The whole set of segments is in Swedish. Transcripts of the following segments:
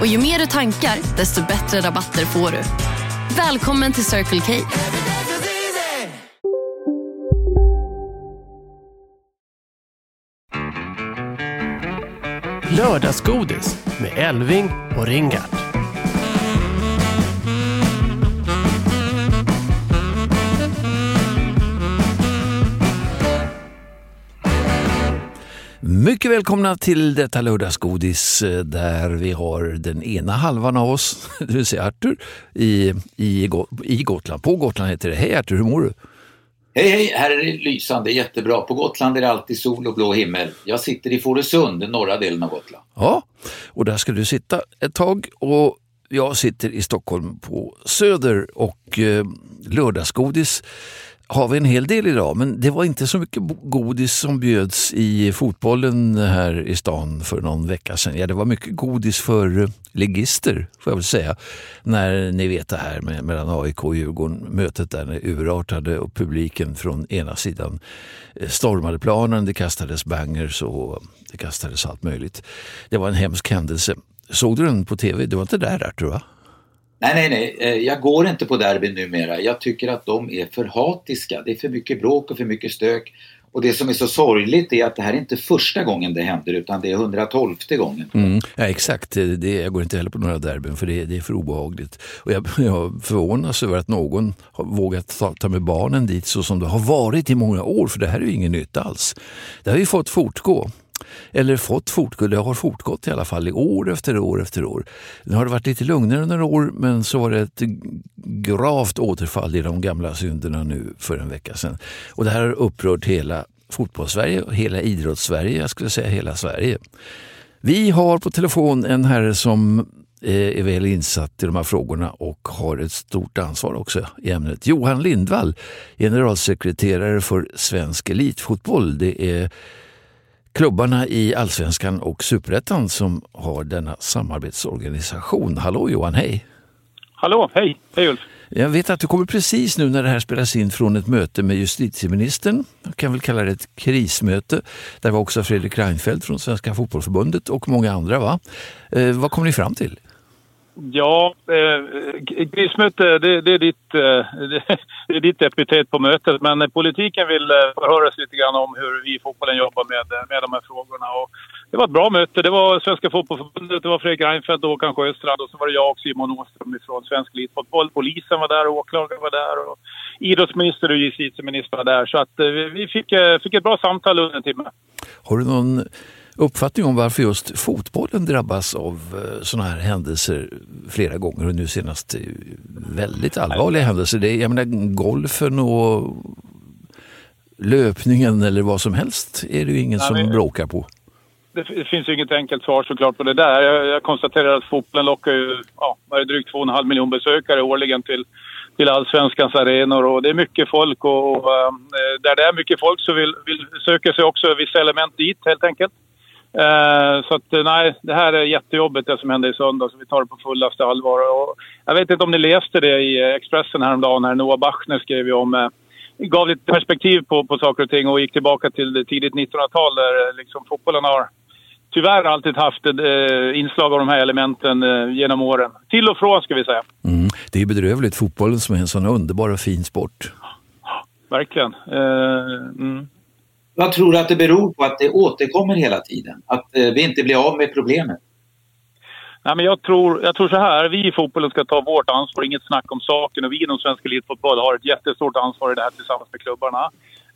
Och ju mer du tankar, desto bättre rabatter får du. Välkommen till Circle K. Lördagsgodis med Elving och Ringart. Mycket välkomna till detta lördagsgodis eh, där vi har den ena halvan av oss, det vill säga Artur, i, i, i Gotland. På Gotland heter det. Hej Artur, hur mår du? Hej hej, här är det lysande, jättebra. På Gotland är det alltid sol och blå himmel. Jag sitter i Fårösund, den norra delen av Gotland. Ja, och där ska du sitta ett tag och jag sitter i Stockholm på Söder och eh, lördagsgodis har vi en hel del idag, men det var inte så mycket godis som bjöds i fotbollen här i stan för någon vecka sedan. Ja, det var mycket godis för legister, ligister, får jag väl säga. När ni vet det här med, mellan AIK och Djurgården, mötet där urartade och publiken från ena sidan eh, stormade planen, det kastades bangers och det kastades allt möjligt. Det var en hemsk händelse. Såg du den på tv? Du var inte där Artur va? Nej, nej, nej. Eh, jag går inte på derbyn numera. Jag tycker att de är för hatiska. Det är för mycket bråk och för mycket stök. Och det som är så sorgligt är att det här är inte första gången det händer utan det är 112 gången. Mm, ja, exakt, det, jag går inte heller på några derbyn för det, det är för obehagligt. Och jag, jag förvånas över att någon har vågat ta, ta med barnen dit så som det har varit i många år för det här är ju inget nytt alls. Det har ju fått fortgå eller fått fortgå, det har fortgått i alla fall i år efter år efter år. Nu har det varit lite lugnare några år men så var det ett gravt återfall i de gamla synderna nu för en vecka sedan. Och det här har upprört hela fotbollssverige och hela idrottssverige, jag skulle säga hela Sverige. Vi har på telefon en herre som eh, är väl insatt i de här frågorna och har ett stort ansvar också i ämnet. Johan Lindvall, generalsekreterare för Svensk Elitfotboll. Det är klubbarna i allsvenskan och superettan som har denna samarbetsorganisation. Hallå Johan, hej! Hallå, hej! Hej Ulf! Jag vet att du kommer precis nu när det här spelas in från ett möte med justitieministern. Jag kan väl kalla det ett krismöte. Där var också Fredrik Reinfeldt från Svenska fotbollförbundet och många andra. Va? Eh, vad kom ni fram till? Ja, eh, krismöte det, det, är ditt, eh, det är ditt epitet på mötet. Men politiken vill eh, förhöra sig lite grann om hur vi i fotbollen jobbar med, eh, med de här frågorna. Och det var ett bra möte. Det var Svenska fotbollförbundet, det var Fredrik Reinfeldt och Håkan Sjöstrand och så var det jag och Simon Åström från Svensk Elitfotboll. Polisen var där, åklagaren var där och idrottsminister och justitieminister var där. Så att eh, vi fick, eh, fick ett bra samtal under en timme. Har du någon uppfattning om varför just fotbollen drabbas av eh, sådana här händelser flera gånger och nu senast eh, väldigt allvarliga händelser. Det är, jag menar, golfen och löpningen eller vad som helst är det ju ingen Nej, som bråkar på. Det, det finns ju inget enkelt svar såklart på det där. Jag, jag konstaterar att fotbollen lockar ju ja, drygt 2,5 miljoner besökare årligen till till allsvenskans arenor och det är mycket folk och, och äh, där det är mycket folk så vill, vill söker sig också vissa element dit helt enkelt. Eh, så att, nej, det här är jättejobbigt det som hände i söndags. Vi tar det på fullaste allvar. Och jag vet inte om ni läste det i Expressen häromdagen när Noah Bachner skrev om eh, gav lite perspektiv på, på saker och ting och gick tillbaka till tidigt 1900-tal där eh, liksom fotbollen har tyvärr alltid haft ett eh, inslag av de här elementen eh, genom åren. Till och från ska vi säga. Mm. Det är bedrövligt, fotbollen som är en sån underbar och fin sport. Verkligen. Eh, mm. Vad tror du att det beror på att det återkommer hela tiden? Att eh, vi inte blir av med problemet? Nej, men jag, tror, jag tror så här, vi i fotbollen ska ta vårt ansvar, inget snack om saken. Och vi inom svensk elitfotboll har ett jättestort ansvar i det här tillsammans med klubbarna.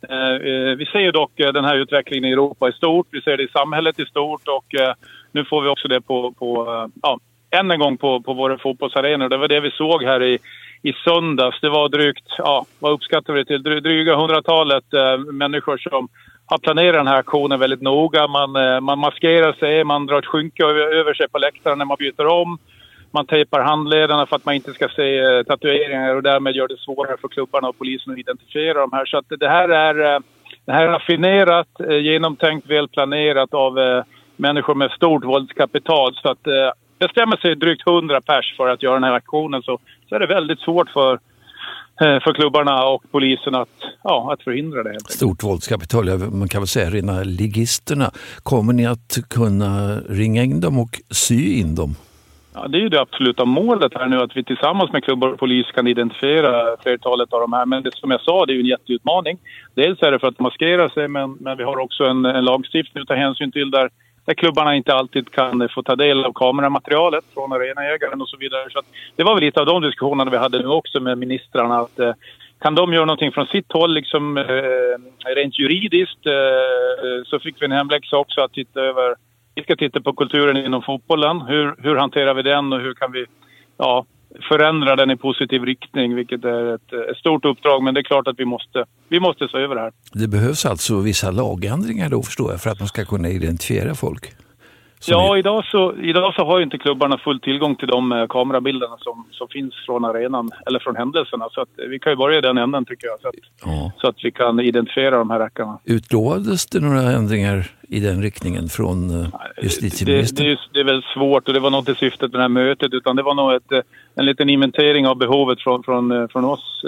Eh, eh vi ser ju dock eh, den här utvecklingen i Europa i stort, vi ser det i samhället i stort och eh, nu får vi också det på, på eh, ja, än en gång på, på våra fotbollsarenor. Det var det vi såg här i, i söndags. Det var drygt, ja, vad uppskattar vi det till? Dryga hundratalet eh, människor som har planerat den här aktionen väldigt noga. Man, eh, man maskerar sig, man drar ett skynke över sig på läktaren när man byter om. man tejpar handlederna för att man inte ska se eh, tatueringar och därmed gör det svårare för klubbarna och polisen att identifiera de här. Så att det här är, eh, det här är raffinerat, eh, genomtänkt, välplanerat av eh, människor med stort våldskapital. Så att eh, bestämmer sig drygt 100 pers för att göra den här aktionen så, så är det väldigt svårt för eh, för klubbarna och polisen att, ja, att förhindra det. Stort våldskapital, man kan väl säga rena ligisterna. Kommer ni att kunna ringa in dem och sy in dem? Ja, det är ju det absoluta målet här nu att vi tillsammans med klubbar och polis kan identifiera flertalet av de här. Men det, som jag sa, det är ju en jätteutmaning. Dels är det för att maskera sig men, men vi har också en, en lagstiftning att ta hänsyn till där, där klubbarna inte alltid kan eh, få ta del av kameramaterialet från arenaägaren och så vidare. Så att det var väl lite av de diskussionerna vi hade nu också med ministrarna. att eh, kan de göra någonting från sitt håll, liksom, eh, rent juridiskt, eh, så fick vi en hemläxa också att titta över vi ska titta på kulturen inom fotbollen. Hur, hur hanterar vi den och hur kan vi ja, förändra den i positiv riktning? Vilket är ett, ett, stort uppdrag, men det är klart att vi måste, vi måste se över det här. Det behövs alltså vissa lagändringar då förstår jag för att man ska kunna identifiera folk? Ja, idag så, idag så har ju inte klubbarna full tillgång till de eh, kamerabilderna som, som finns från arenan eller från händelserna. Så att, eh, vi kan ju börja i den änden tycker jag. Så att, ja. så att vi kan identifiera de här rackarna. Utlovades det några ändringar i den riktningen från eh, justitieministern? Det, det, det, är väl svårt och det var nog inte syftet med det här mötet utan det var nog ett, en liten inventering av behovet från, från, från oss,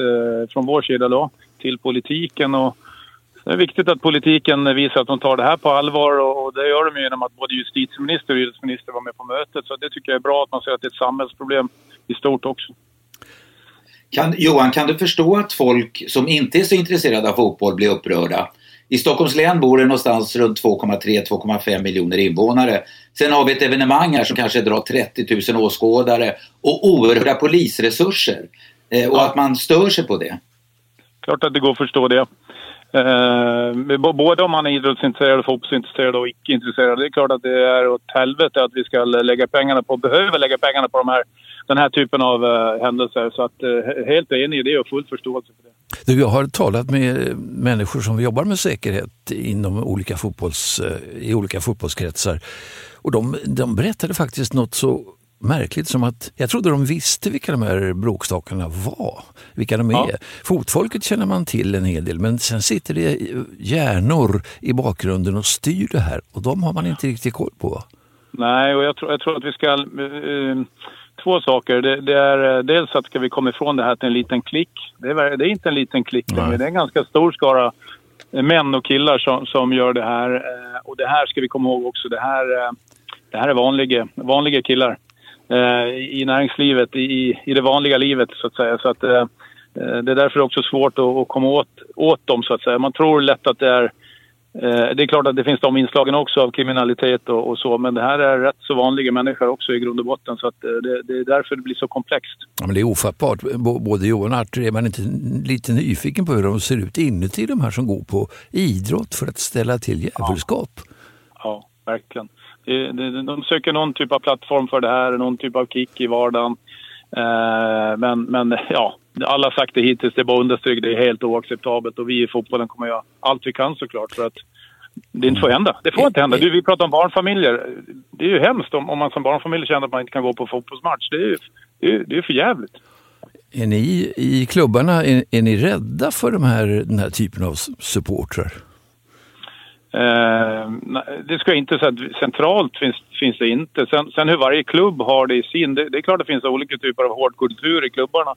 från vår sida då, till politiken. och det är viktigt att politiken visar att de tar det här på allvar och det gör de genom att både justitieminister och idrottsminister var med på mötet. Så det tycker jag är bra att man ser att det är ett samhällsproblem i stort också. Kan, Johan, kan du förstå att folk som inte är så intresserade av fotboll blir upprörda? I Stockholms län bor det någonstans runt 2,3-2,5 miljoner invånare. Sen har vi ett evenemang här som kanske drar 30 000 åskådare och oerhörda polisresurser. Eh, och ja. att man stör sig på det. Klart att det går att förstå det. Eh, både om man är idrottsintresserad, fotbollsintresserad och icke-intresserad. Det är klart att det är åt helvete att vi ska lägga pengarna på, behöver lägga pengarna på de här, den här typen av eh, händelser. Så att, eh, helt enig i det och full förståelse för det. Du, jag har talat med eh, människor som jobbar med säkerhet inom olika fotbolls, eh, i olika fotbollskretsar. Och de, de berättade faktiskt något så märkligt som att jag trodde de visste vilka de här bråkstakarna var. Vilka de ja. är. Fotfolket känner man till en hel del men sen sitter det hjärnor i bakgrunden och styr det här och de har man inte riktigt koll på. Nej, och jag tror, jag tror att vi ska... Uh, två saker. Det, det, är uh, dels att ska vi komma ifrån det här till en liten klick. Det är, det är inte en liten klick men det är en ganska stor skara män och killar som, som gör det här. Uh, och det här ska vi komma ihåg också. Det här, det här är vanliga, vanliga killar. Eh, i näringslivet, i, i det vanliga livet så att säga. Så att, eh, eh, det är därför också svårt att, komma åt, åt dem så att säga. Man tror lätt att det är det är klart att det finns de inslagen också av kriminalitet och, och, så, men det här är rätt så vanliga människor också i grund och botten. Så att det, det är därför det blir så komplext. Ja, men det är ofattbart. Både Johan och Artur, är man inte lite nyfiken på hur de ser ut inuti, de här som går på idrott för att ställa till djävulskap? Ja, ja verkligen. Eh, de söker någon typ av plattform för det här, någon typ av kick i vardagen. Eh, men, men ja, alla har sagt det hittills, det är bara understryk, det är helt oacceptabelt och vi i fotbollen kommer göra allt vi kan såklart för att det inte får hända. Det får inte hända. Du, vi pratar om barnfamiljer. Det är ju hemskt om, om man som barnfamilj känner att man inte kan gå på fotbollsmatch. Det är ju det är, det är för jävligt. Är ni i klubbarna, är, är ni rädda för de här, den här typen av supportrar? Eh, det ska jag inte säga centralt finns, finns det inte. Sen, sen, hur varje klubb har det i sin, det, det, är klart att det finns olika typer av hårdkultur i klubbarna.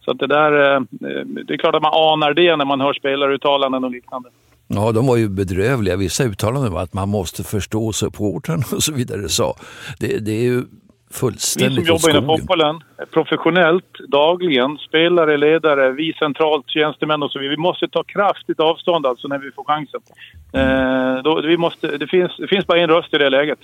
Så att det där, eh, eh det är klart att man anar det när man hör spelaruttalanden och liknande. Ja, de var ju bedrövliga. Vissa uttalanden var att man måste förstå supporten och så vidare. Så det, det är ju fullständigt Vi som jobbar inom fotbollen professionellt, dagligen, spelare, ledare, vi centralt, tjänstemän och så vidare. Vi måste ta kraftigt avstånd alltså när vi får chansen. Eh, då, vi måste, det, finns, det finns bara en röst i det läget.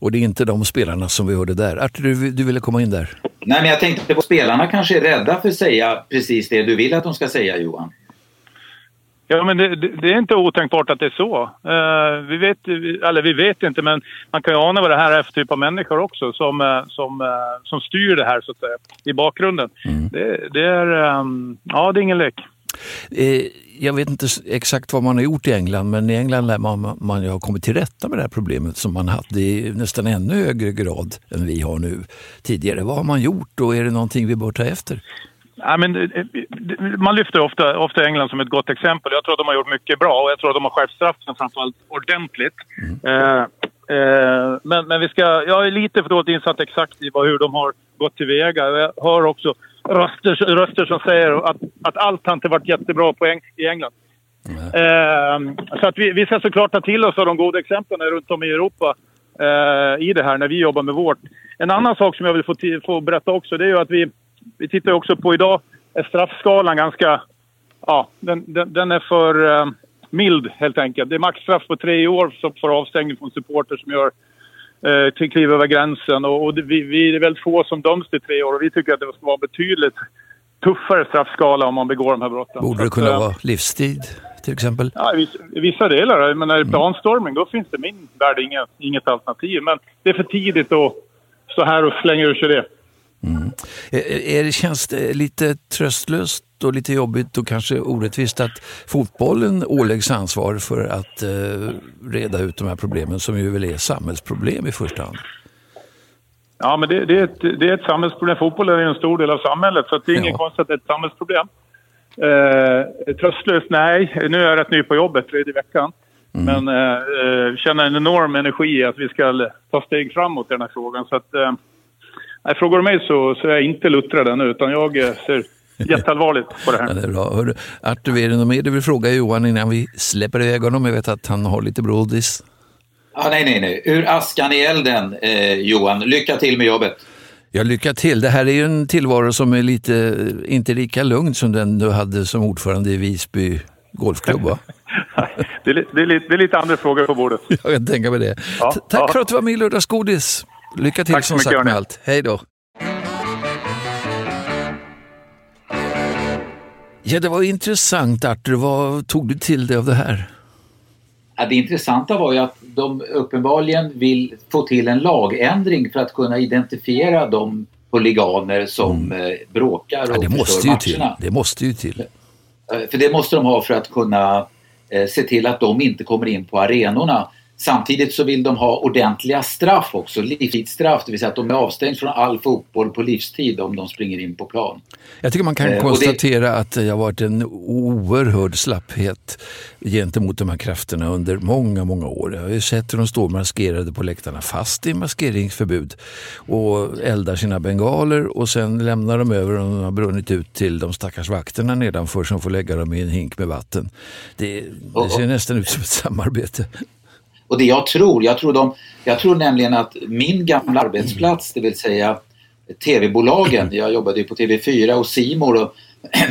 Och det är inte de spelarna som vi hörde där. Artur, du, du ville komma in där. Nej, men jag tänkte på spelarna kanske är rädda för att säga precis det du vill att de ska säga, Johan. Ja, men det, det, är inte otänkbart att det är så. Uh, vi, vet, eller vi vet inte, men man kan ju ana vad det här är för typ av människor också som, uh, som, uh, som styr det här så att säga, i bakgrunden. Mm. Det, det, är, um, ja, det är ingen lek. Eh, jag vet inte exakt vad man har gjort i England, men i England lär man, man ha kommit till rätta med det här problemet som man hade i nästan ännu högre grad än vi har nu tidigare. Vad har man gjort och är det någonting vi bör ta efter? Ja, men, eh, man lyfter ofta, ofta England som ett gott exempel. Jag tror att de har gjort mycket bra och jag tror att de har skärpt straffen framförallt ordentligt. Mm. Eh, eh, men, men vi ska, jag är lite för dåligt insatt exakt i vad, hur de har gått tillväga. Jag hör också röster, röster som säger att, att allt har inte varit jättebra på Eng i England. Mm. Eh, så att vi, vi ska såklart ta till oss av de goda exemplen runt om i Europa eh, i det här när vi jobbar med vårt. En annan sak som jag vill få, få berätta också det är ju att vi, vi tittar också på idag är straffskalan ganska... Ja, den, den, den är för eh, mild helt enkelt. Det är maxstraff på tre år som får avstängning från supporter som gör eh, till kliv över gränsen. Och, och det, vi, vi är väldigt få som döms till tre år och vi tycker att det ska vara betydligt tuffare straffskala om man begår de här brotten. Borde det kunna att, vara livstid till exempel? Ja, i vissa, delar. Men när det är planstorming då finns det min värld inget, inget alternativ. Men det är för tidigt att stå här och slänga ur sig det. Mm. Är, är, känns det lite tröstlöst och lite jobbigt och kanske orättvist att fotbollen åläggs ansvar för att eh, reda ut de här problemen som ju väl är samhällsproblem i första hand? Ja, men det, det, är, ett, det är ett samhällsproblem. Fotbollen är en stor del av samhället, så det är inget ja. konstigt att det är ett samhällsproblem. Eh, tröstlöst? Nej. Nu är jag rätt ny på jobbet, tredje veckan. Mm. Men eh, eh känner en enorm energi att vi ska ta steg framåt i den här frågan. Så att, eh, nej, frågar du mig så, så är jag inte luttrad ännu, utan jag eh, ser jätteallvarligt på det här. Ja, det är bra. Hörru, Artur, är det något mer du vill fråga Johan innan vi släpper iväg honom? Jag vet att han har lite brådis. Ah, nej, nej, nej. Ur askan i elden, eh, Johan. Lycka till med jobbet. Ja, lycka till. Det här är ju en tillvaro som är lite, inte lika lugn som den du hade som ordförande i Visby golfklubb, va? det, är, det, är lite, det är lite andra frågor på bordet. Jag kan tänka mig det. Ja, Tack ja. för att du var med i Lördagsgodis. Lycka till Tack som sagt med allt. Hej då. Ja, det var intressant Artur. Vad tog du till dig av det här? Ja, det intressanta var ju att de uppenbarligen vill få till en lagändring för att kunna identifiera de huliganer som mm. Eh, bråkar och ja, det måste ju till. Det måste ju till. Eh, för det måste de ha för att kunna eh, se till att de inte kommer in på arenorna. Samtidigt så vill de ha ordentliga straff också, livstidsstraff, det vill säga att de är avstängda från all fotboll på livstid om de springer in på plan. Jag tycker man kan eh, konstatera det... att det har varit en oerhörd slapphet gentemot de här krafterna under många, många år. Jag har ju sett hur de står maskerade på läktarna fast i maskeringsförbud och eldar sina bengaler och sen lämnar de över och de har brunnit ut till de stackars vakterna nedanför som får lägga dem i en hink med vatten. Det, det ser nästan ut som ett samarbete. Och det jag tror, jag tror, de, jag tror nämligen att min gamla arbetsplats, det vill säga tv-bolagen, jag jobbade ju på TV4 och Simor och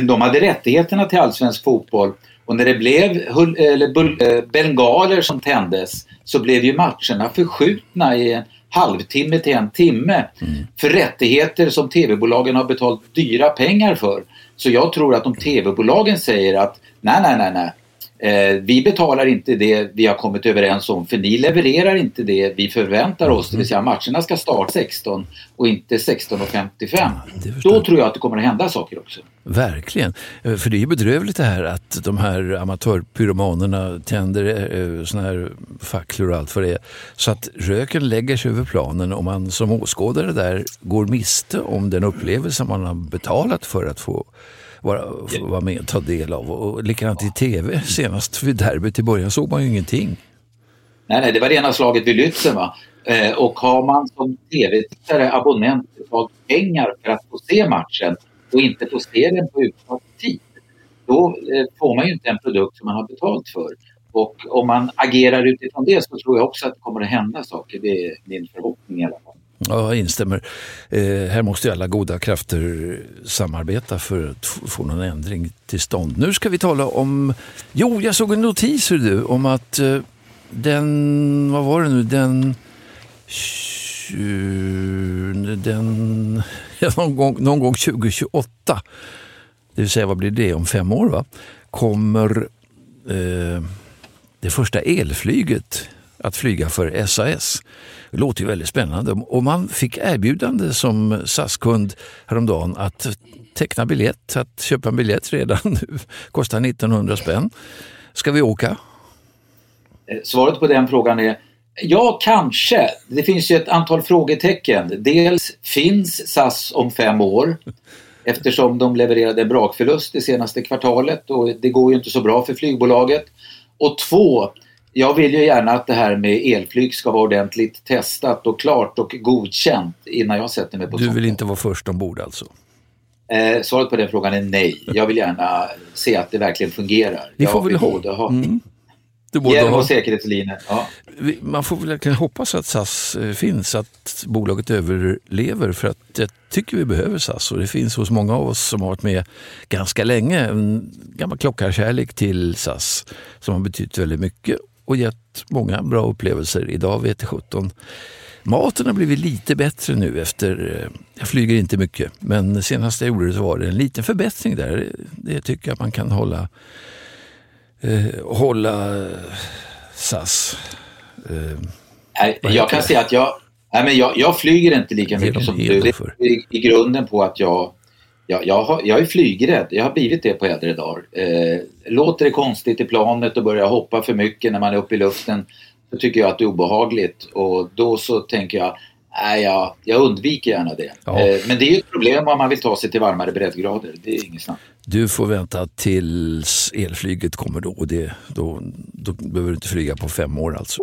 de hade rättigheterna till allsvensk fotboll och när det blev eller, eh, bengaler som tändes så blev ju matcherna förskjutna i en halvtimme till en timme mm. för rättigheter som tv-bolagen har betalt dyra pengar för. Så jag tror att om tv-bolagen säger att nej, nej, nej, nej, vi betalar inte det vi har kommit överens om för ni levererar inte det vi förväntar oss. Det vill säga matcherna ska starta 16 och inte 16.55. Ja, Då tror jag att det kommer att hända saker också. Verkligen. Eh, för det är ju bedrövligt det här att de här amatörpyromanerna tänder eh, såna här facklor och allt vad det är. Så att röken lägger sig över planen och man som åskådare där går miste om den upplevelse man har betalat för att få vara, vara med och ta del av. Och likadant i tv senast vid derbyt i början såg man ju ingenting. Nej, nej, det var rena slaget vid Lützen. Va? Eh, och har man som tv-tittare, abonnent, betalt pengar för att få se matchen och inte få se den på utsatt tid, då eh, får man ju inte en produkt som man har betalt för. Och om man agerar utifrån det så tror jag också att det kommer att hända saker. Det är min förhoppning i alla fall. Ja, jag instämmer. Eh, här måste alla goda krafter samarbeta för att få någon ändring till stånd. Nu ska vi tala om... Jo, jag såg en notis du, om att eh, den... Vad var det nu? Den... Den... Ja, någon, gång, någon gång 2028, det vill säga vad blir det om fem år, va? kommer eh, det första elflyget att flyga för SAS. Det låter ju väldigt spännande och man fick erbjudande som SAS-kund häromdagen att teckna biljett. Att köpa en biljett redan nu kostar 1900 spänn. Ska vi åka? Eh, svaret på den frågan är Ja, kanske. Det finns ju ett antal frågetecken. Dels finns SAS om fem år eftersom de levererade en brakförlust det senaste kvartalet och det går ju inte så bra för flygbolaget. Och två, jag vill ju gärna att det här med elflyg ska vara ordentligt testat och klart och godkänt innan jag sätter mig på Du vill inte vara först ombord alltså? Eh, svaret på den frågan är nej. Jag vill gärna se att det verkligen fungerar. Vi får jag väl ha... ha Mm. Du Hjälm ha... och säkerhetslinjer. Ja. Man får väl hoppas att SAS eh, finns, att bolaget överlever för att jag tycker vi behöver SAS och det finns hos många av oss som har varit med ganska länge en gammal klockarkärlek till SAS som har betytt väldigt mycket och gett många bra upplevelser. Idag vet 17 Maten har blivit lite bättre nu efter, eh, jag flyger inte mycket, men senast jag gjorde det så var det en liten förbättring där. Det tycker jag man kan hålla eh, hålla SAS. Eh, jag kan säga att jag, nej, men jag, jag flyger inte lika mycket som du. Det är i grunden på att jag, jag, jag, har, jag är flygrädd. Jag har blivit det på äldre dagar. Eh, låter det konstigt i planet och börjar hoppa för mycket när man är uppe i luften så tycker jag att det är obehagligt och då så tänker jag Nej, jag, jag undviker gärna det. Ja. Eh, men det är ju ett problem om man vill ta sig till varmare breddgrader. Det är inget snack. Du får vänta tills elflyget kommer då och det, då, då behöver du inte flyga på fem år alltså.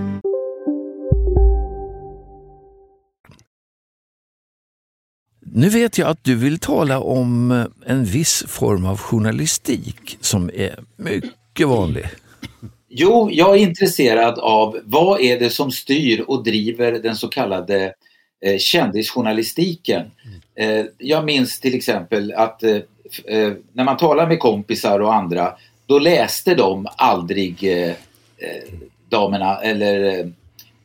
Nu vet jag att du vill tala om eh, en viss form av journalistik som är mycket vanlig. Jo, jag är intresserad av vad är det som styr och driver den så kallade eh, kändisjournalistiken. Eh, jag minns till exempel att eh, eh när man talar med kompisar och andra då läste de aldrig eh, eh damerna eller eh,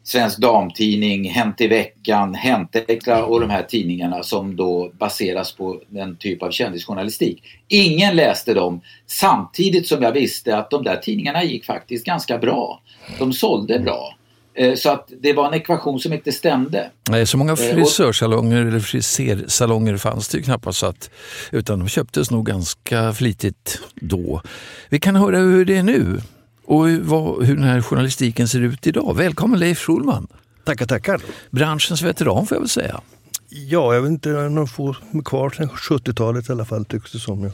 Svensk Damtidning, Hänt i veckan, Häntextra och de här tidningarna som då baseras på den typ av kändisjournalistik. Ingen läste dem samtidigt som jag visste att de där tidningarna gick faktiskt ganska bra. De sålde bra. Eh, Så att det var en ekvation som inte stämde. Nej, så många Eh, frisörsalonger eller frisersalonger fanns det ju knappast så att, utan de köptes nog ganska flitigt då. Vi kan höra hur det är nu och vad, hur den här journalistiken ser ut idag. Välkommen Leif Schulman. Tackar, tackar. Branschens veteran får jag väl säga. Ja, jag vet inte, nog få kvar sedan 70-talet i alla fall tycks det som. Ja.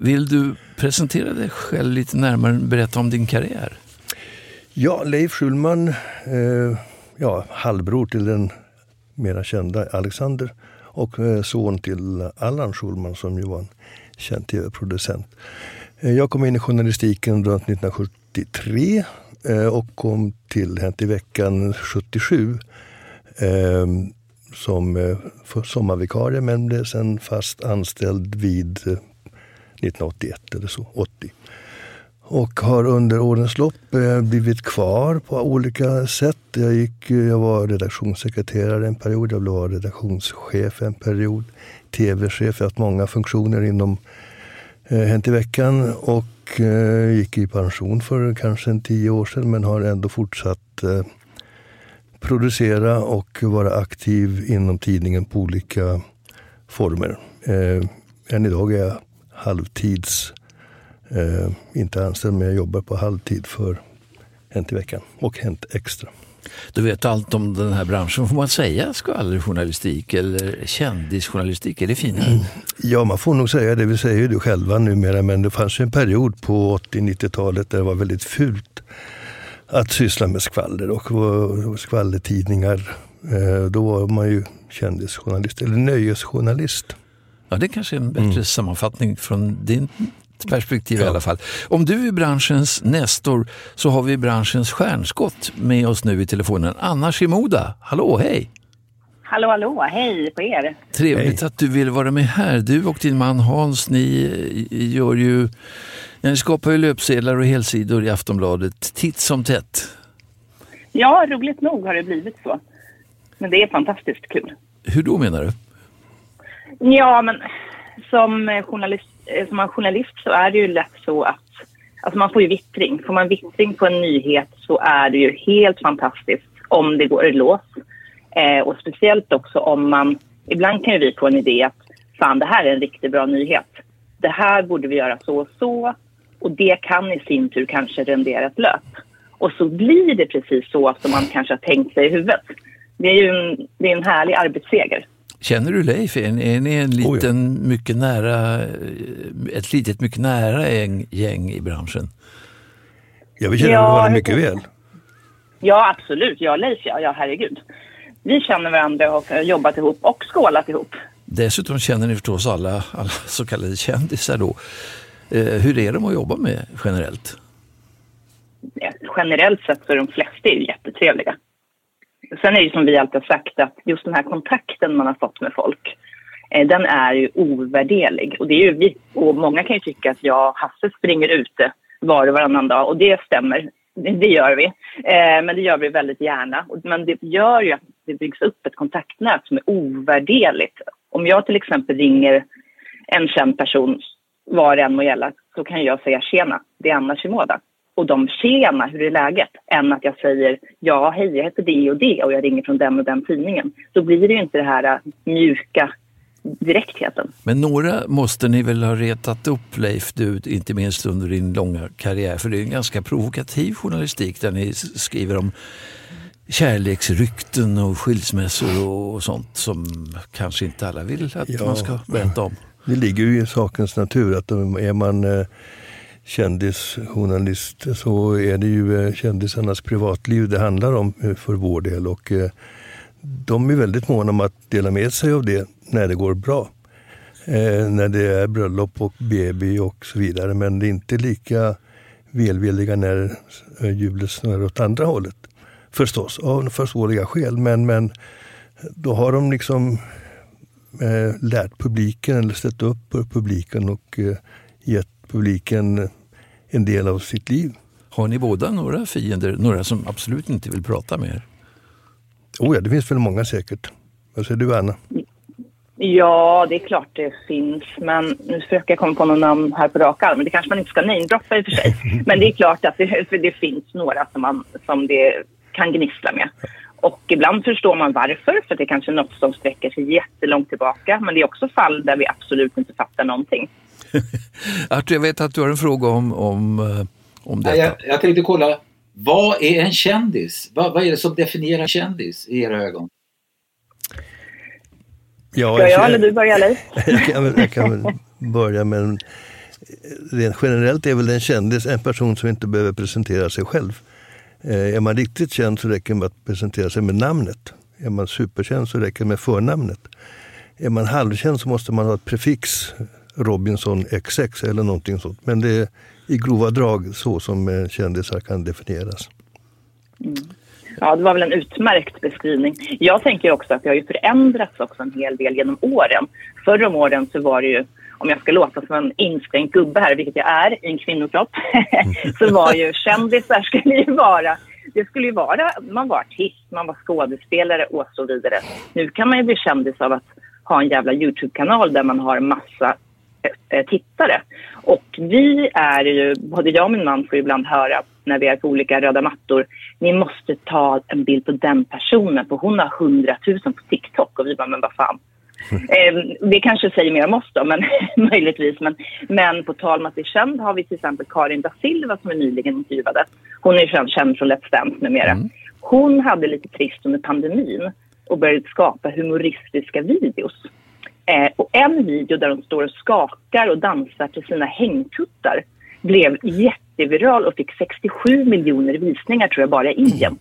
Vill du presentera dig själv lite närmare och berätta om din karriär? Ja, Leif Schulman, eh, ja, halvbror till den mera kända Alexander och eh, son till Allan Schulman som ju var en känd tv-producent. Eh, jag kom in i journalistiken runt 1973 eh, och kom till Hänt i veckan 77 ehm, som eh, sommarvikarie men blev sen fast anställd vid 1981 eller så, 80. Och har under årens lopp blivit kvar på olika sätt. Jag, gick, jag var redaktionssekreterare en period, jag blev redaktionschef en period, tv-chef, jag har haft många funktioner inom Eh, hänt i veckan och eh, gick i pension för kanske en tio år sedan men har ändå fortsatt eh, producera och vara aktiv inom tidningen på olika former. Eh, än idag är jag halvtids, eh, inte anställd men jag jobbar på halvtid för Hänt i veckan och Hänt Extra. Du vet allt om den här branschen. Får man säga skvallerjournalistik eller kändisjournalistik? Är det finare? Ja, man får nog säga det. Vi säger ju det själva numera, men det fanns ju en period på 80-90-talet där det var väldigt fult att syssla med skvaller och skvallertidningar. Eh, Då var man ju kändisjournalist, eller nöjesjournalist. Ja, det kanske är en bättre sammanfattning från din perspektiv i alla fall. Om du är branschens nestor så har vi branschens stjärnskott med oss nu i telefonen. Anna Shimoda, hallå, hej! Hallå, hallå, hej på er. Trevligt att du vill vara med här. Du och din man Hans, ni gör ju, ni skapar ju löpsedlar och helsidor i Aftonbladet titt som tätt. Ja, roligt nog har det blivit så. Men det är fantastiskt kul. Hur då menar du? Ja, men som journalist, Eh, som man journalist så är det ju lätt så att alltså man får ju vittring. Får man vittring på en nyhet så är det ju helt fantastiskt om det går i lås. Eh, och speciellt också om man, ibland kan ju vi få en idé att fan det här är en riktigt bra nyhet. Det här borde vi göra så och så och det kan i sin tur kanske rendera ett löp. Och så blir det precis så som man kanske har tänkt sig i huvudet. Det är ju en, det är en härlig arbetsseger. Känner du Leif? Är ni, är ni en liten, mycket nära, eh, ett litet, mycket nära gäng, gäng i branschen? Ja, vi känner Ja, varandra mycket väl. Ja, absolut. Jag och Leif, ja. ja, herregud. Vi känner varandra och har jobbat ihop och skålat ihop. Dessutom känner ni förstås alla, alla så kallade kändisar då. Eh, hur är de att jobba med generellt? Ja, Generellt sett så är de flesta ju jättetrevliga. Sen är det som vi alltid har sagt att just den här kontakten man har fått med folk, eh, den är ju ovärderlig. Och, det är ju vi, och många kan ju tycka att jag och Hasse springer ute var och varannan dag och det stämmer. Det, gör vi. Eh, men det gör vi väldigt gärna. Men det gör ju att det byggs upp ett kontaktnät som är ovärderligt. Om jag till exempel ringer en känd person, vad det än må gälla, så kan jag säga tjena, det är Anna Shimoda. Och de tjena, hur är läget? Än att jag säger ja, hej, jag heter det och det och jag ringer från den och den tidningen. Då blir det ju inte det här äh, mjuka direktheten. Men några måste ni väl ha retat upp Leif, du, inte minst under din långa karriär. För det är en ganska provokativ journalistik där ni skriver om kärleksrykten och skilsmässor och sånt som kanske inte alla vill att Ja. man ska berätta om. Det ligger ju i sakens natur att om- är man eh, kändisjournalist så är det ju eh, kändisarnas privatliv det handlar om eh, för vår del. Och eh, de är väldigt måna om att dela med sig av det när det går bra. När det är bröllop och baby och så vidare. Men det är inte lika välvilliga när hjulet snurrar åt andra hållet. Förstås, av förståeliga skäl. Men, men då har de liksom lärt publiken eller ställt upp för publiken och gett publiken en del av sitt liv. Har ni båda några fiender, några som absolut inte vill prata med er? Oh ja, det finns väl många säkert. Vad säger du Anna? Ja, det är klart det finns. Men nu försöker jag komma på någon namn här på rak arm. Det kanske man inte ska namedroppa i och för sig. Men det är klart att det, det finns några som, man, som det kan gnissla med. Och ibland förstår man varför, för det är kanske något som sträcker sig jättelångt tillbaka. Men det är också fall där vi absolut inte fattar någonting. Artur, jag vet att du har en fråga om, om, eh, om detta. Jag, jag tänkte kolla, vad är en kändis? Vad, vad är det som definierar kändis i era ögon? Ja, Ska jag eller du börja, Leif? jag, kan väl, jag kan väl börja med en, rent generellt är väl en kändis en person som inte behöver presentera sig själv. Eh, är man riktigt känd så räcker det med att presentera sig med namnet. Är man superkänd så räcker det med förnamnet. Är man halvkänd så måste man ha ett prefix, Robinson XX eller någonting sånt. Men det är i grova drag så som eh, kändisar kan definieras. Mm. Ja, det var väl en utmärkt beskrivning. Jag tänker också att det har ju förändrats också en hel del genom åren. Förr om åren så var det ju, om jag ska låta som en inskränkt gubbe här, vilket jag är i en kvinnokropp, så var ju kändisar skulle ju vara det skulle ju vara, man var artist, man var skådespelare och så vidare. Nu kan man ju bli kändis av att ha en jävla Youtube-kanal där man har massa tittare. Och vi är ju, både jag och min man får ibland höra när vi är på olika röda mattor, ni måste ta en bild på den personen för hon har hundratusen på TikTok och vi bara, men vad fan. Eh, det kanske säger mer om oss då, men möjligtvis. Men, men på tal om att bli känd har vi till exempel Karin da Silva som är nyligen intervjuade. Hon är ju känd, från Let's Dance numera. Hon hade lite trist under pandemin och började skapa humoristiska videos. Eh, och en video där hon står och skakar och dansar till sina hängtuttar blev jätteviral och fick 67 miljoner visningar tror jag bara i Indien.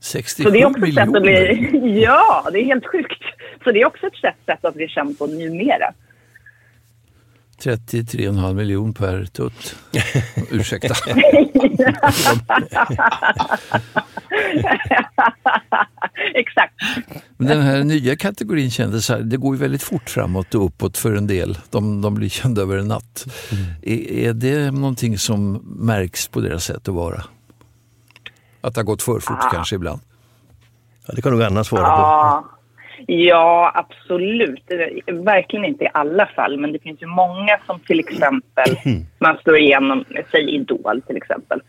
67 Så det är också ett sätt att miljoner? bli... Ja, det är helt sjukt. Så det är också ett sätt, sätt att bli känd på numera. 33,5 miljon per tutt. Ursäkta. Exakt. Men den här nya kategorin kändisar, det går ju väldigt fort framåt och uppåt för en del. De, de blir kända över en natt. Är, är det någonting som märks på deras sätt att vara? Att det har gått för fort Ah. kanske ibland? Ja, det kan nog Anna svara på. Ja, ja, absolut. Verkligen inte i alla fall, men det finns ju många som till exempel, man slår igenom, säg Idol till exempel,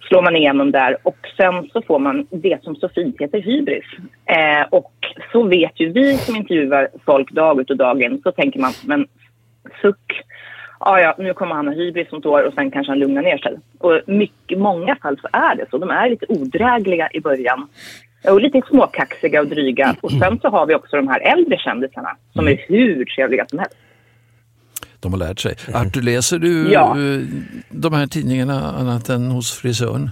slår man igenom där och sen så får man det som så fint heter hybris. Eh, och så vet ju vi som intervjuar folk dag ut och dag in, så tänker man, men suck, ja, ja, nu kommer han ha hybris om ett år och sen kanske han lugnar ner sig. Och mycket, många fall så är det så. De är lite odrägliga i början och lite småkaxiga och dryga. Och sen så har vi också de här äldre kändisarna som är hur trevliga som helst. De har lärt sig. Artur, läser du Ja. eh, de här tidningarna annat än hos frisören?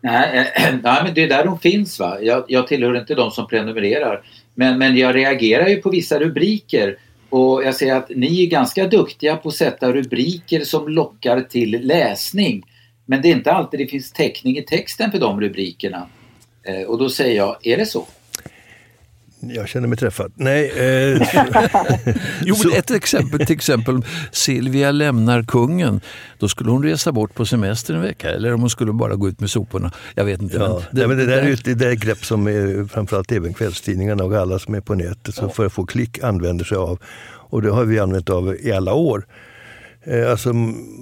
Nej, eh, nej, men det är där de finns. va. Jag, jag tillhör inte de som prenumererar. Men, men jag reagerar ju på vissa rubriker. Och jag säger att ni är ganska duktiga på att sätta rubriker som lockar till läsning. Men det är inte alltid det finns täckning i texten för de rubrikerna. Eh, och då säger jag, är det så? Jag känner mig träffad. Nej, eh, Jo, ett exempel, till exempel Silvia lämnar kungen. Då skulle hon resa bort på semester en vecka eller om hon skulle bara gå ut med soporna. Jag vet inte. Ja, men det, men det där är ju ett, det där är ett grepp som är, framförallt även kvällstidningarna och alla som är på nätet som för att få klick använder sig av. Och det har vi använt av i alla år. Eh, alltså,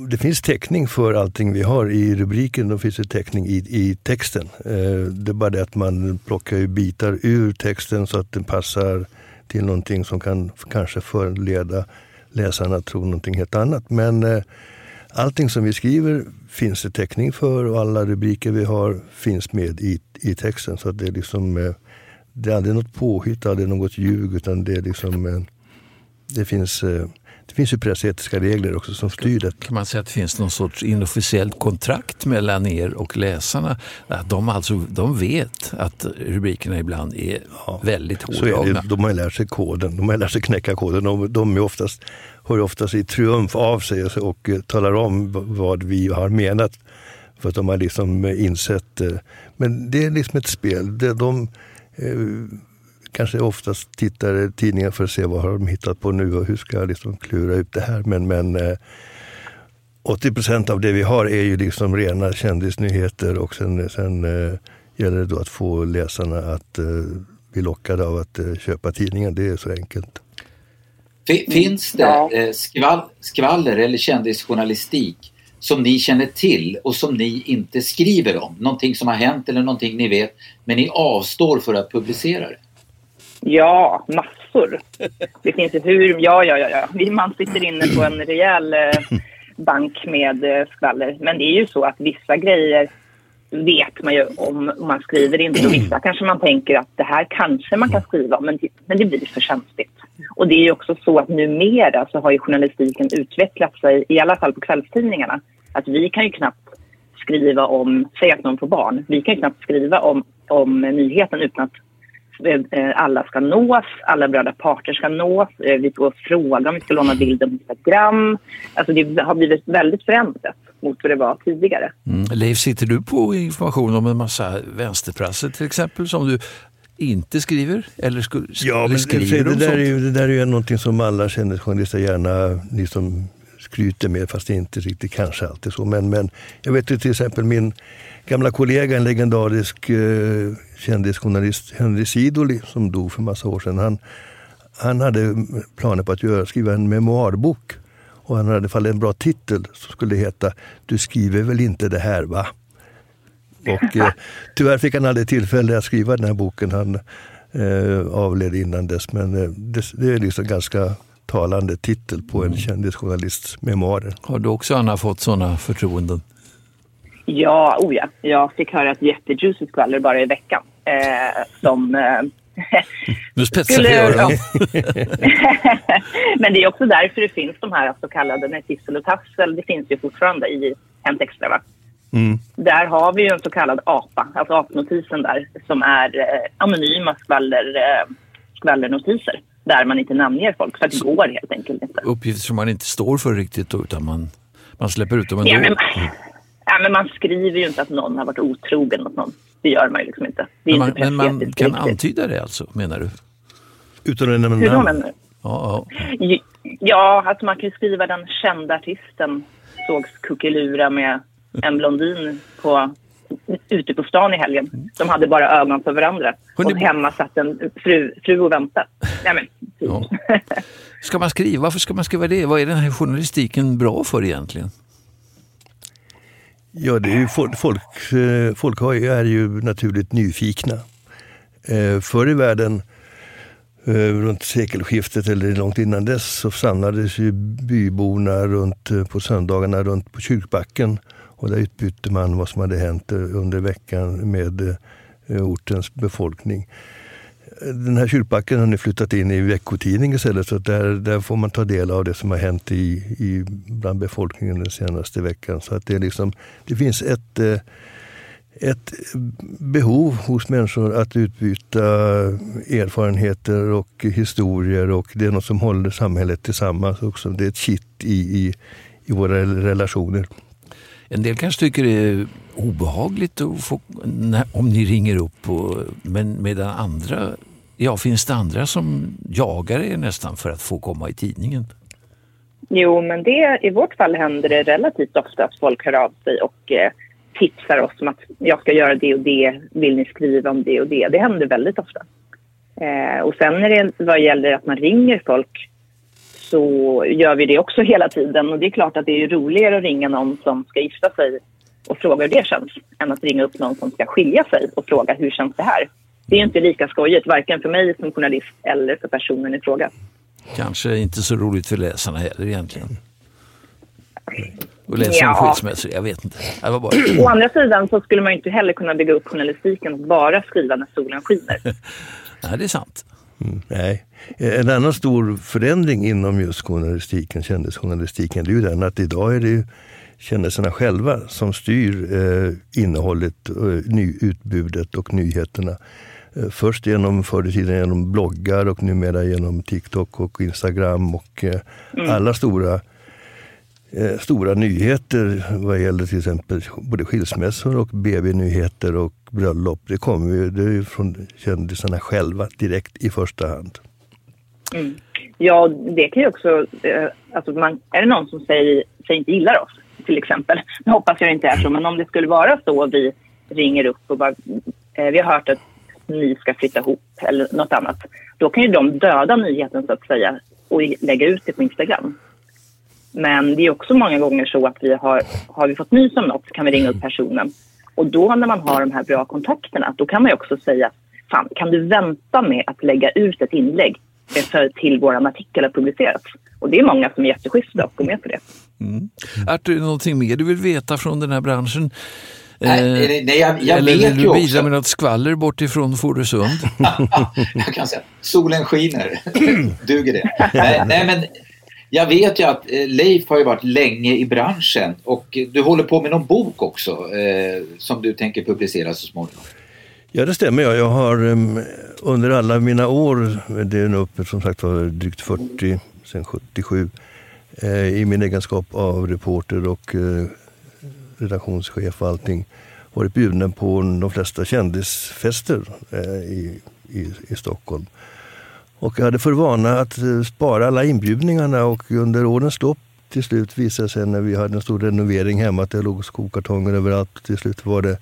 det finns täckning för allting vi har i rubriken, då finns det täckning i, i texten. Eh, det är bara det att man plockar bitar ur texten så att den passar till någonting som kan kanske förleda läsarna att tro någonting helt annat. Men eh, allting som vi skriver finns det täckning för och alla rubriker vi har finns med i, i texten. Så att det är liksom det är aldrig något påhitt, aldrig något ljug utan det är liksom det finns, finns ju pressetiska regler också som styr det. Kan man säga att det finns någon sorts inofficiellt kontrakt mellan er och läsarna? Att de, alltså, de vet att rubrikerna ibland är väldigt Så är hårdragna. de har ju lärt sig koden, de har lärt sig knäcka koden. De, de är oftast, hör oftast i triumf av sig och, och eh, talar om vad vi har menat. För att de har liksom insett. eh, Men det är liksom ett spel. Det, de eh, kanske oftast tittar i tidningar för att se vad har de hittat på nu och hur ska jag liksom klura ut det här. Men, men eh, 80 procent av det vi har är ju liksom rena kändisnyheter och sen, sen eh, gäller det då att få läsarna att eh, bli lockade av att eh, köpa tidningen. Det är så enkelt. Fi- Finns det eh, skvall, skvaller eller kändisjournalistik som ni känner till och som ni inte skriver om? Någonting som har hänt eller någonting ni vet men ni avstår för att publicera det? Ja, massor. Det finns ju hur... Ja, ja, ja. ja. Man sitter inne på en rejäl eh, bank med eh, skvaller. Men det är ju så att vissa grejer vet man ju om man skriver inte. Och vissa kanske man tänker att det här kanske man kan skriva om, men det, men det blir för känsligt. Och det är ju också så att numera så har ju journalistiken utvecklat sig, i alla fall på kvällstidningarna, att vi kan ju knappt skriva om, säg att någon får barn, vi kan ju knappt skriva om, om nyheten utan att alla ska nås, alla berörda parter ska nås. Eh, Vi får fråga om vi ska låna bilden på Instagram. Alltså det har blivit väldigt förändrat mot vad det var tidigare. Mm. Leif, sitter du på information om en massa vänsterprassel till exempel som du inte skriver? Eller, sku, Ja, eller men skriver det, om där sånt? är ju, det där är ju någonting som alla kändisjournalister gärna liksom skryter med, fast det är inte riktigt kanske alltid så. Men, men jag vet ju till exempel min gamla kollega, en legendarisk eh, kändisjournalist, Henry Sidoli, som dog för massa år sedan. Han, han hade planer på att göra, skriva en memoarbok. Och han hade fallit en bra titel som skulle heta Du skriver väl inte det här va? Och eh, tyvärr fick han aldrig tillfälle att skriva den här boken. Han eh, avled innan dess. Men eh, det, det är liksom ganska talande titel på en kändisjournalists memoarer. Har du också Anna fått sådana förtroenden? Ja, oh ja. Jag fick höra ett jättejuicy skvaller bara i veckan. Eh, som... Eh, nu spetsar vi öronen. Men det är också därför det finns de här så kallade nej, tissel och tassel. Det finns ju fortfarande i Hänt Extra. Va? Mm. Där har vi ju en så kallad APA, alltså apnotisen där, som är eh, anonyma skvaller, eh, skvallernotiser där man inte namnger folk, för att det går helt enkelt inte. Uppgifter som man inte står för riktigt utan man, man släpper ut dem ändå. Ja men, ja, men man skriver ju inte att någon har varit otrogen mot någon. Det gör man ju liksom inte. Det är men, inte man, men man kan riktigt. antyda det alltså, menar du? Utan att nämna Hur då namn. menar du? Ja, ja. Ja, alltså man kan ju skriva den kända artisten sågs kuckelura med en blondin på, ute på stan i helgen. De hade bara ögon för varandra. Hörrni, och hemma satt en fru, fru och väntade. Nej, men, Ja. Ska man skriva? Varför ska man skriva det? Vad är den här journalistiken bra för egentligen? Ja, det är ju folk, eh, folk, folk är ju naturligt nyfikna. Eh, förr i världen, eh, runt sekelskiftet eller långt innan dess, så samlades ju byborna runt, på söndagarna runt på kyrkbacken. Och där utbytte man vad som hade hänt under veckan med ortens befolkning. Den här kyrkbacken har nu flyttat in i veckotidning istället så där, där får man ta del av det som har hänt i, i, bland befolkningen den senaste veckan. Så att det, är liksom, det finns ett, eh, ett behov hos människor att utbyta erfarenheter och historier och det är något som håller samhället tillsammans också. Det är ett kitt i, i, i våra relationer. En del kanske tycker det är obehagligt att få, när, om ni ringer upp, och, men medan andra, ja finns det andra som jagar er nästan för att få komma i tidningen? Jo, men det, i vårt fall händer det relativt ofta att folk hör av sig och eh, tipsar oss om att jag ska göra det och det, vill ni skriva om det och det? Det händer väldigt ofta. Eh, och sen när det vad gäller att man ringer folk så gör vi det också hela tiden. Och det är klart att det är roligare att ringa någon som ska gifta sig och fråga hur det känns än att ringa upp någon som ska skilja sig och fråga hur känns det här? Det är inte lika skojigt, varken för mig som journalist eller för personen i fråga. Kanske inte så roligt för läsarna heller egentligen. Och läsa om Ja. skilsmässor, jag vet inte. Det var bara... Å andra sidan så skulle man ju inte heller kunna bygga upp journalistiken och bara skriva när solen skiner. Nej, det är sant. Mm, nej. En annan stor förändring inom just journalistiken, kändisjournalistiken, det är ju den att idag är det ju kändisarna själva som styr eh, innehållet, eh, utbudet och nyheterna. Eh, först genom, förr i tiden genom bloggar och numera genom TikTok och Instagram och eh, Mm. alla stora eh, stora nyheter vad gäller till exempel både skilsmässor och BB-nyheter och bröllop. Det kommer ju det är ju från kändisarna själva direkt i första hand. Mm. Ja, det kan ju också... Eh, alltså man, är det någon som säger, säger inte gillar oss, till exempel. Nu hoppas jag det inte är så, men om det skulle vara så vi ringer upp och bara... Eh, vi har hört att ni ska flytta ihop eller något annat. Då kan ju de döda nyheten så att säga och lägga ut det på Instagram. Men det är också många gånger så att vi har, har vi fått nys om något så kan vi ringa upp personen. Och då när man har de här bra kontakterna, då kan man ju också säga Fan, kan du vänta med att lägga ut ett inlägg för till vår artikel har publicerats? Och det är många som är jätteschyssta och går med på det. Mm. Artur, någonting mer du vill veta från den här branschen? Nej, Eh, nej, nej, jag- jag Eller vet du bidra också- med något skvaller bort ifrån Fårösund? jag kan säga, solen skiner. Duger det? nej, nej, men jag vet ju att eh, Leif har ju varit länge i branschen och eh, du håller på med någon bok också eh, som du tänker publicera så småningom. Ja, det stämmer. Jag, jag har um, under alla mina år, det är nu uppe som sagt var drygt 40, sedan 77, eh, i min egenskap av reporter och eh, redaktionschef och allting, varit bjuden på de flesta kändisfester eh, i, i, i Stockholm. Och jag hade för vana att eh, spara alla inbjudningarna och under årens lopp till slut visade det sig när vi hade en stor renovering hemma att det låg skokartonger överallt. Till slut var det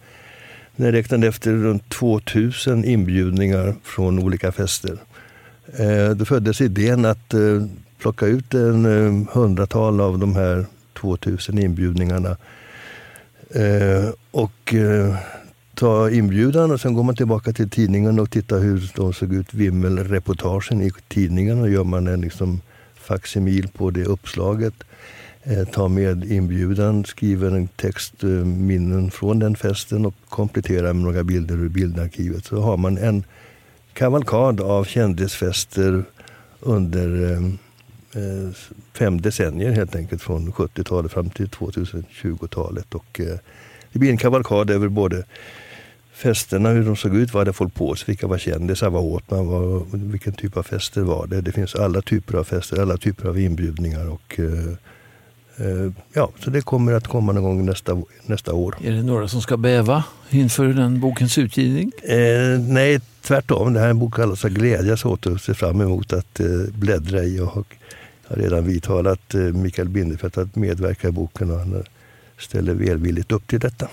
när jag räknade efter runt 2000 inbjudningar från olika fester. Eh, då föddes idén att eh, plocka ut en eh, hundratal av de här 2000 inbjudningarna eh, och eh, ta inbjudan och sen går man tillbaka till tidningen och tittar hur de såg ut, vimmelreportagen i tidningen och gör man en liksom facsimil på det uppslaget. eh, tar med inbjudan, skriver en text, eh, minnen från den festen och kompletterar med några bilder ur bildarkivet. Så har man en kavalkad av kändisfester under eh fem decennier helt enkelt från 70-talet fram till 2020-talet. Och, eh, det blir en kavalkad över både festerna, hur de såg ut, vad hade folk på sig, vilka var kändisar, vad åt man, vad, vilken typ av fester var det. Det finns alla typer av fester, alla typer av inbjudningar. och eh, eh, Ja, så det kommer att komma någon gång nästa, nästa år. Är det några som ska bäva inför den bokens utgivning? Eh, nej, tvärtom. Det här är en bok alla ska glädjas åt och se fram emot att eh, bläddra i. Och har redan vidtalat eh, Mikael Bindefeld att medverka i boken och han ställer välvilligt upp till detta.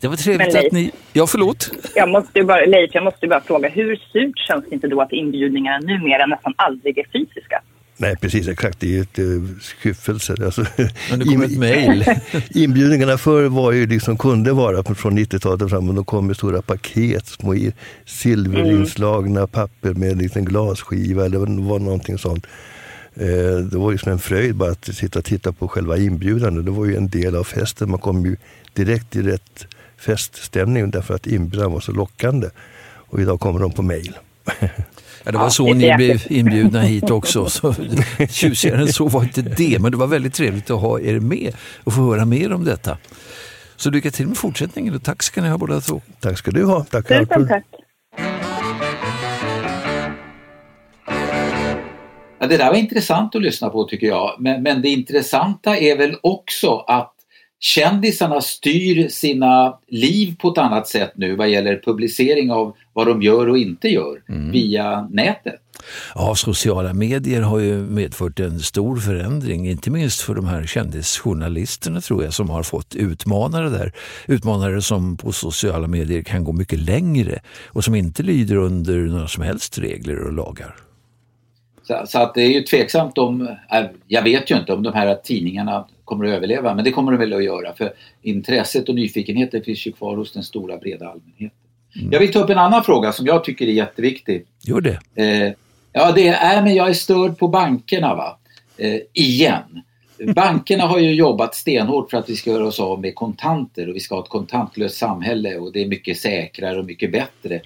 Det var trevligt Leif, att ni... Ja, förlåt? Jag måste bara, Leif, jag måste bara fråga, hur surt känns det inte då att inbjudningarna numera nästan aldrig är fysiska? Nej, precis exakt. Det är ett uh, skyffelse. Alltså, Men det kom ett mejl. inbjudningarna förr var ju liksom, kunde vara från 90-talet framåt. De kom med stora paket, små silverinslagna mm. papper med en liten glasskiva eller var någonting sånt. Eh, det var liksom en fröjd bara att sitta och titta på själva inbjudan. Det var ju en del av festen. Man kom ju direkt i rätt feststämning därför att inbjudan var så lockande. Och idag kommer de på mejl. Ja, det var så ni blev inbjudna hit också. Så, tjusigare än så var inte det, men det var väldigt trevligt att ha er med och få höra mer om detta. Så lycka till med fortsättningen och tack ska ni ha båda två. Tack ska du ha. Tack, Tusen tack. Ja, det där var intressant att lyssna på tycker jag. Men, men det intressanta är väl också att kändisarna styr sina liv på ett annat sätt nu vad gäller publicering av vad de gör och inte gör mm. via nätet. Ja, sociala medier har ju medfört en stor förändring, inte minst för de här kändisjournalisterna tror jag som har fått utmanare där. Utmanare som på sociala medier kan gå mycket längre och som inte lyder under några som helst regler och lagar. Så, så, att det är ju tveksamt om, äh, jag vet ju inte om de här tidningarna kommer att överleva, men det kommer de väl att göra för intresset och nyfikenheten finns ju kvar hos den stora breda allmänheten. Mm. Jag vill ta upp en annan fråga som jag tycker är jätteviktig. Gör det. Eh, ja, det är, men jag är störd på bankerna va. Eh, igen. Bankerna har ju jobbat stenhårt för att vi ska göra oss av med kontanter och vi ska ha ett kontantlöst samhälle och det är mycket säkrare och mycket bättre.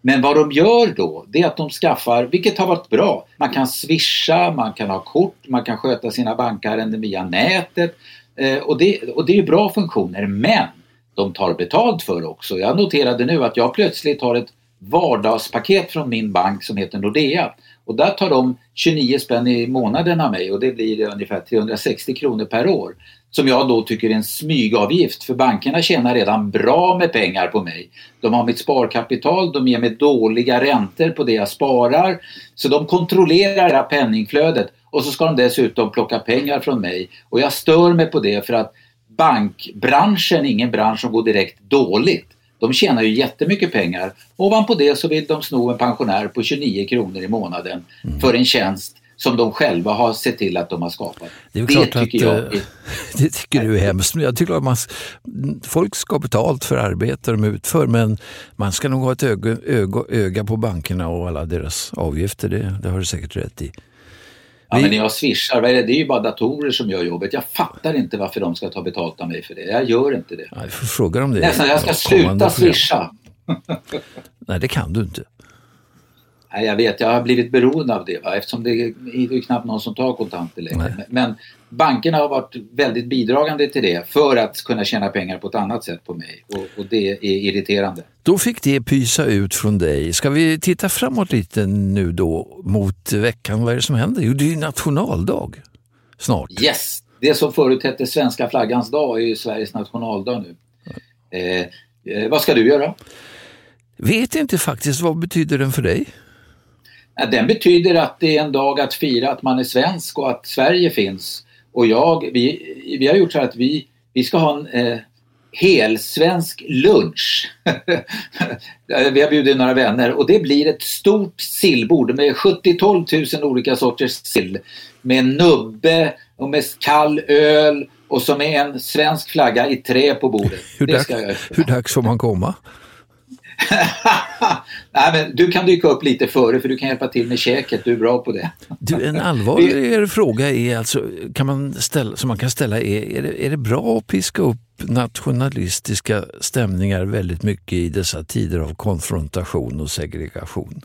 Men vad de gör då, det är att de skaffar, vilket har varit bra, man kan swisha, man kan ha kort, man kan sköta sina bankärenden via nätet. Eh, och, det, och det är bra funktioner men de tar betalt för också. Jag noterade nu att jag plötsligt har ett vardagspaket från min bank som heter Nordea och där tar de 29 spänn i månaden av mig och det blir ungefär 360 kronor per år som jag då tycker är en smygavgift för bankerna tjänar redan bra med pengar på mig. De har mitt sparkapital, de ger mig dåliga räntor på det jag sparar så de kontrollerar det här penningflödet och så ska de dessutom plocka pengar från mig och jag stör mig på det för att bankbranschen är ingen bransch som går direkt dåligt. De tjänar ju jättemycket pengar. Ovanpå det så vill de sno en pensionär på 29 kronor i månaden mm. för en tjänst som de själva har sett till att de har skapat. Det, är det klart tycker att, jag är... Det tycker du är hemskt. Jag tycker att man, folk ska ha betalt för arbete de utför men man ska nog ha ett öga, öga, öga på bankerna och alla deras avgifter. Det, det har du säkert rätt i. Ja, men när jag swishar, det är ju bara datorer som gör jobbet. Jag fattar inte varför de ska ta betalt av mig för det. Jag gör inte det. Ja, får fråga dem det. Nästan, jag ska sluta swisha. Nej, det kan du inte. Nej, jag vet, jag har blivit beroende av det va? eftersom det är ju knappt någon som tar kontanter längre. Nej. Men bankerna har varit väldigt bidragande till det för att kunna tjäna pengar på ett annat sätt på mig och, och det är irriterande. Då fick det pysa ut från dig. Ska vi titta framåt lite nu då mot veckan? Vad är det som händer? Jo, det är ju nationaldag snart. Yes! Det som förut hette svenska flaggans dag är ju Sveriges nationaldag nu. Eh, eh, vad ska du göra? Vet inte faktiskt. Vad betyder den för dig? Den betyder att det är en dag att fira att man är svensk och att Sverige finns. Och jag, vi, vi har gjort så att vi, vi ska ha en eh, helsvensk lunch. vi har bjudit några vänner och det blir ett stort sillbord med 70-12 000 olika sorters sill. Med nubbe och med kall öl och så med en svensk flagga i trä på bordet. hur, dags, hur dags får man komma? Nej, men du kan dyka upp lite före för du kan hjälpa till med käket, du är bra på det. Du, en allvarligare fråga är alltså, kan man ställa, som man kan ställa är, är det, är det bra att piska upp nationalistiska stämningar väldigt mycket i dessa tider av konfrontation och segregation?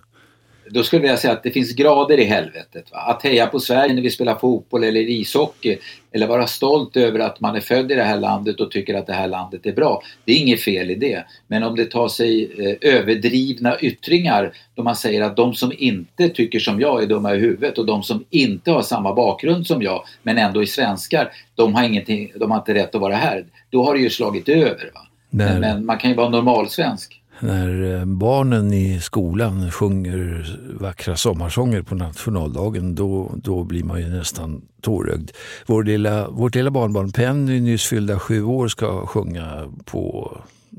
Då skulle jag säga att det finns grader i helvetet. Va? Att heja på Sverige när vi spelar fotboll eller ishockey eller vara stolt över att man är född i det här landet och tycker att det här landet är bra. Det är inget fel i det. Men om det tar sig eh, överdrivna yttringar då man säger att de som inte tycker som jag är dumma i huvudet och de som inte har samma bakgrund som jag men ändå är svenskar, de har, ingenting, de har inte rätt att vara här. Då har det ju slagit över. Va? Men, men man kan ju vara normalsvensk när eh, barnen i skolan sjunger vackra sommarsånger på nationaldagen då, då blir man ju nästan tårögd. Vår lilla, vårt lilla barnbarn Penny, nyss fyllda sju år, ska sjunga på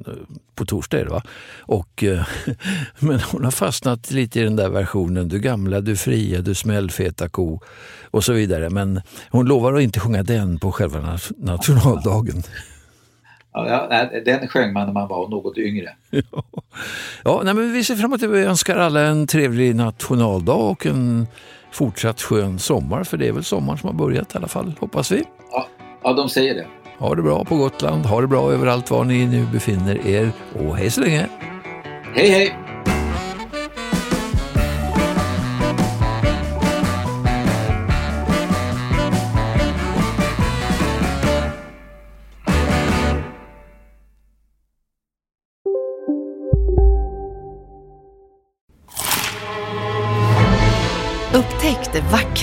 eh, på torsdag va? Och, eh, men hon har fastnat lite i den där versionen, du gamla, du fria, du smällfeta ko och så vidare. Men hon lovar att inte sjunga den på själva nationaldagen. Ja, den sjöng man när man var något yngre. Ja, ja nej, men vi ser fram emot det. Vi önskar alla en trevlig nationaldag och en fortsatt skön sommar. För det är väl sommaren som har börjat i alla fall, hoppas vi. Ja, ja de säger det. Ha det bra på Gotland, ha det bra överallt var ni nu befinner er och hej så länge! Hej hej!